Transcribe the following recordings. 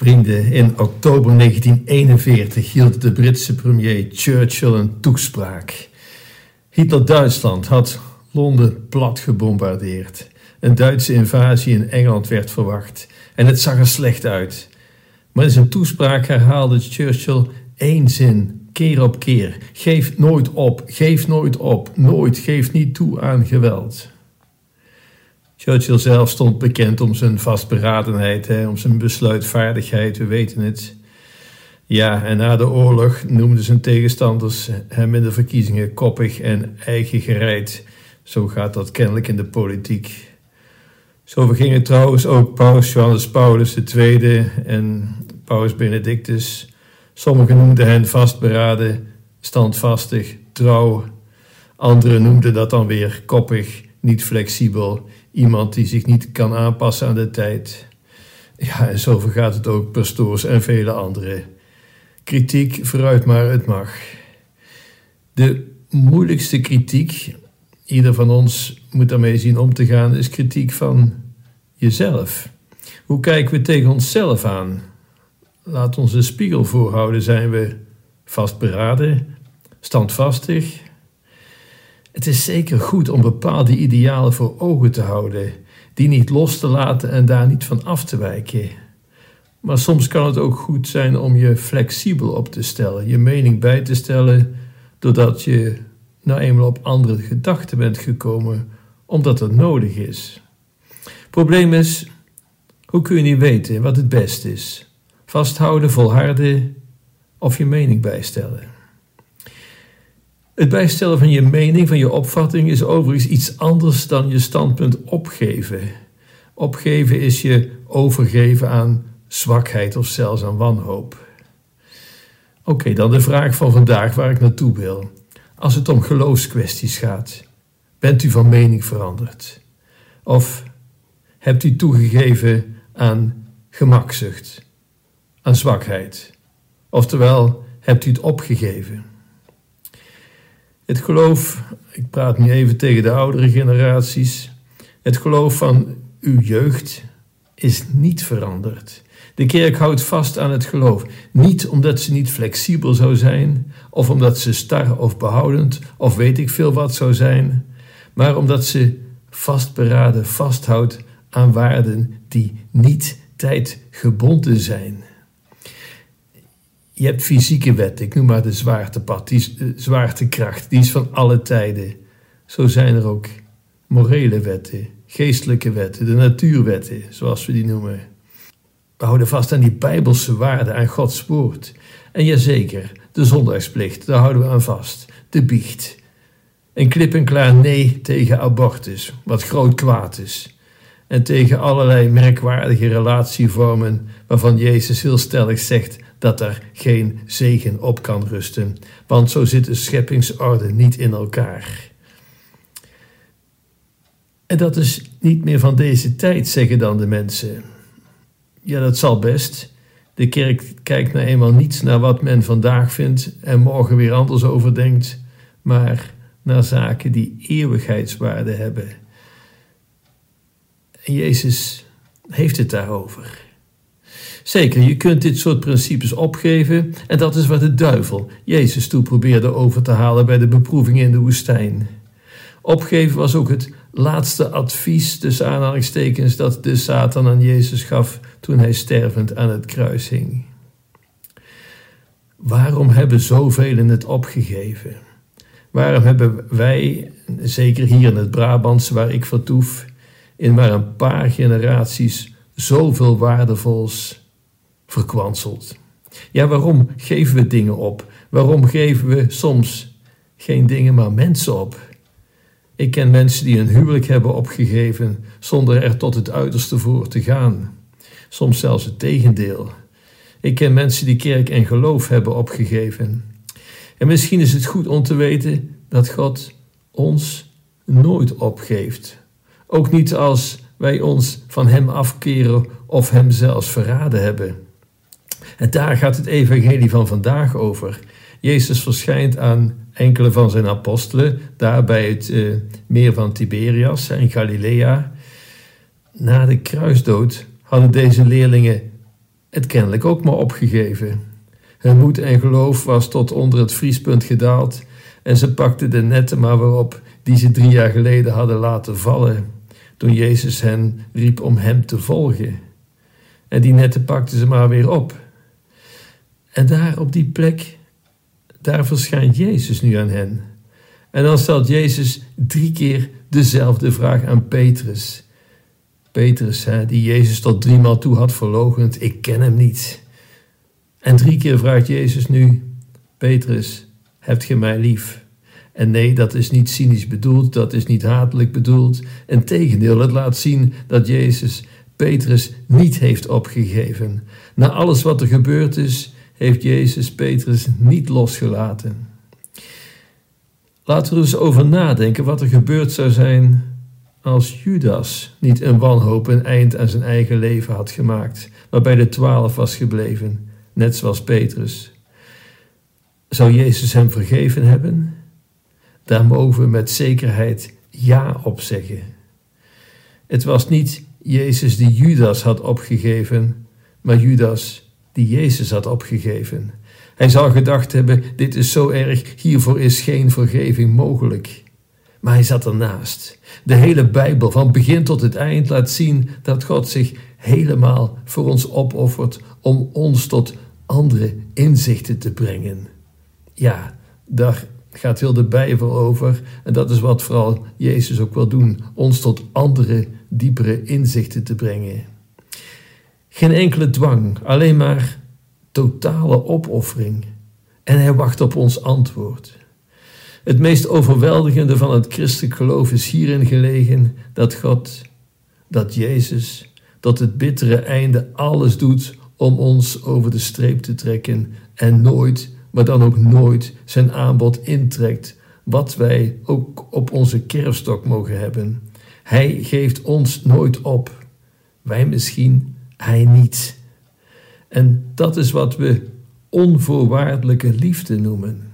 Vrienden, in oktober 1941 hield de Britse premier Churchill een toespraak. Hitler-Duitsland had Londen plat gebombardeerd. Een Duitse invasie in Engeland werd verwacht en het zag er slecht uit. Maar in zijn toespraak herhaalde Churchill één zin, keer op keer: Geef nooit op, geef nooit op, nooit, geef niet toe aan geweld. Churchill zelf stond bekend om zijn vastberadenheid, hè, om zijn besluitvaardigheid, we weten het. Ja, en na de oorlog noemden zijn tegenstanders hem in de verkiezingen koppig en eigengereid. Zo gaat dat kennelijk in de politiek. Zo vergingen trouwens ook Paus Johannes Paulus II en Paus Benedictus. Sommigen noemden hen vastberaden, standvastig, trouw. Anderen noemden dat dan weer koppig, niet flexibel, iemand die zich niet kan aanpassen aan de tijd. Ja, en zo vergaat het ook pastoors en vele anderen. Kritiek vooruit maar het mag. De moeilijkste kritiek, ieder van ons moet daarmee zien om te gaan, is kritiek van jezelf. Hoe kijken we tegen onszelf aan? Laat ons een spiegel voorhouden. Zijn we vastberaden, standvastig? Het is zeker goed om bepaalde idealen voor ogen te houden, die niet los te laten en daar niet van af te wijken. Maar soms kan het ook goed zijn om je flexibel op te stellen, je mening bij te stellen, doordat je nou eenmaal op andere gedachten bent gekomen, omdat het nodig is. Probleem is, hoe kun je niet weten wat het beste is? Vasthouden, volharden of je mening bijstellen? Het bijstellen van je mening, van je opvatting, is overigens iets anders dan je standpunt opgeven. Opgeven is je overgeven aan zwakheid of zelfs aan wanhoop. Oké, dan de vraag van vandaag waar ik naartoe wil. Als het om geloofskwesties gaat, bent u van mening veranderd? Of hebt u toegegeven aan gemakzucht, aan zwakheid? Oftewel, hebt u het opgegeven? Het geloof, ik praat nu even tegen de oudere generaties, het geloof van uw jeugd is niet veranderd. De kerk houdt vast aan het geloof, niet omdat ze niet flexibel zou zijn, of omdat ze star of behoudend, of weet ik veel wat zou zijn, maar omdat ze vastberaden vasthoudt aan waarden die niet tijdgebonden zijn. Je hebt fysieke wetten, ik noem maar de zwaartepad, die de zwaartekracht, die is van alle tijden. Zo zijn er ook morele wetten, geestelijke wetten, de natuurwetten, zoals we die noemen. We houden vast aan die bijbelse waarden, aan Gods woord. En jazeker, de zondagsplicht, daar houden we aan vast. De biecht. Een klip en klaar nee tegen abortus, wat groot kwaad is. En tegen allerlei merkwaardige relatievormen waarvan Jezus heel stellig zegt dat er geen zegen op kan rusten, want zo zit de scheppingsorde niet in elkaar. En dat is niet meer van deze tijd, zeggen dan de mensen. Ja, dat zal best. De kerk kijkt nou eenmaal niet naar wat men vandaag vindt en morgen weer anders over denkt, maar naar zaken die eeuwigheidswaarde hebben. En Jezus heeft het daarover. Zeker, je kunt dit soort principes opgeven en dat is wat de duivel Jezus toe probeerde over te halen bij de beproeving in de woestijn. Opgeven was ook het laatste advies, tussen aanhalingstekens, dat de Satan aan Jezus gaf toen hij stervend aan het kruis hing. Waarom hebben zoveel het opgegeven? Waarom hebben wij, zeker hier in het Brabantse waar ik vertoef, in maar een paar generaties zoveel waardevols verkwanseld? Ja, waarom geven we dingen op? Waarom geven we soms geen dingen, maar mensen op? Ik ken mensen die een huwelijk hebben opgegeven zonder er tot het uiterste voor te gaan. Soms zelfs het tegendeel. Ik ken mensen die kerk en geloof hebben opgegeven. En misschien is het goed om te weten dat God ons nooit opgeeft. Ook niet als wij ons van Hem afkeren of Hem zelfs verraden hebben. En daar gaat het evangelie van vandaag over. Jezus verschijnt aan enkele van zijn apostelen, daar bij het uh, meer van Tiberias in Galilea. Na de kruisdood hadden deze leerlingen het kennelijk ook maar opgegeven. Hun moed en geloof was tot onder het vriespunt gedaald en ze pakten de netten maar weer op die ze drie jaar geleden hadden laten vallen toen Jezus hen riep om hem te volgen. En die netten pakten ze maar weer op. En daar op die plek, daar verschijnt Jezus nu aan hen. En dan stelt Jezus drie keer dezelfde vraag aan Petrus. Petrus, die Jezus tot driemaal toe had verlogend, ik ken hem niet. En drie keer vraagt Jezus nu, Petrus, hebt ge mij lief? En nee, dat is niet cynisch bedoeld, dat is niet hatelijk bedoeld. Integendeel, het laat zien dat Jezus Petrus niet heeft opgegeven. Na alles wat er gebeurd is, heeft Jezus Petrus niet losgelaten. Laten we eens over nadenken wat er gebeurd zou zijn als Judas niet een wanhoop een eind aan zijn eigen leven had gemaakt, waarbij de twaalf was gebleven, net zoals Petrus. Zou Jezus hem vergeven hebben? Daar mogen we met zekerheid ja op zeggen. Het was niet Jezus die Judas had opgegeven, maar Judas die Jezus had opgegeven. Hij zou gedacht hebben: dit is zo erg, hiervoor is geen vergeving mogelijk. Maar hij zat ernaast. De hele Bijbel, van begin tot het eind, laat zien dat God zich helemaal voor ons opoffert om ons tot andere inzichten te brengen. Ja, daar gaat heel de Bijbel over. En dat is wat vooral Jezus ook wil doen: ons tot andere, diepere inzichten te brengen. Geen enkele dwang, alleen maar totale opoffering. En hij wacht op ons antwoord. Het meest overweldigende van het christelijk geloof is hierin gelegen dat God, dat Jezus, tot het bittere einde alles doet om ons over de streep te trekken en nooit, maar dan ook nooit zijn aanbod intrekt, wat wij ook op onze kerfstok mogen hebben. Hij geeft ons nooit op. Wij misschien, hij niet. En dat is wat we onvoorwaardelijke liefde noemen.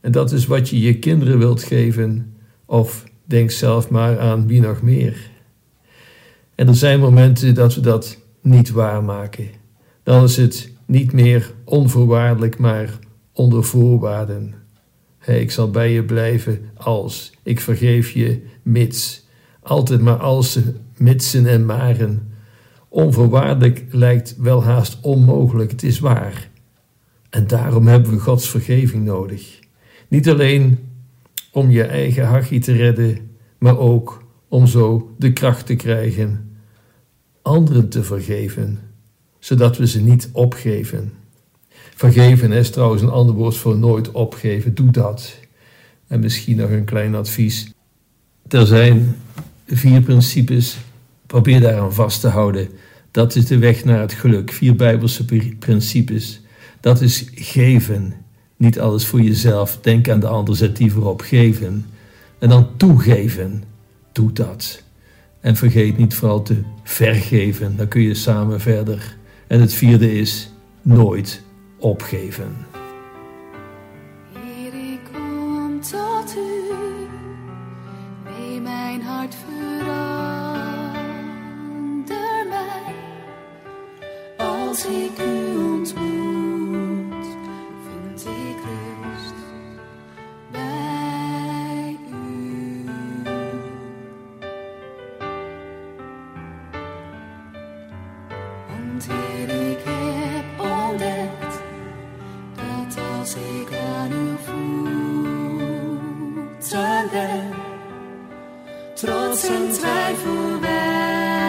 En dat is wat je je kinderen wilt geven, of denk zelf maar aan wie nog meer. En er zijn momenten dat we dat niet waarmaken. Dan is het niet meer onvoorwaardelijk, maar onder voorwaarden. Ik zal bij je blijven als ik vergeef je, mits. Altijd maar als, mitsen en maren. Onvoorwaardelijk lijkt wel haast onmogelijk, het is waar. En daarom hebben we Gods vergeving nodig. Niet alleen om je eigen hachie te redden, maar ook om zo de kracht te krijgen anderen te vergeven, zodat we ze niet opgeven. Vergeven is trouwens een ander woord voor nooit opgeven. Doe dat. En misschien nog een klein advies. Er zijn vier principes. Probeer daaraan vast te houden. Dat is de weg naar het geluk. Vier Bijbelse principes. Dat is geven. Niet alles voor jezelf. Denk aan de ander, zet die voorop. Geven. En dan toegeven. Doe dat. En vergeet niet vooral te vergeven. Dan kun je samen verder. En het vierde is nooit opgeven. Heer, ik kom tot u. Neem mijn hart verander Als ik u ontmoet, vind ik rust bij u. Want Heer, ik heb ontdekt dat als ik aan uw voeten ben, trots en twijfel weg.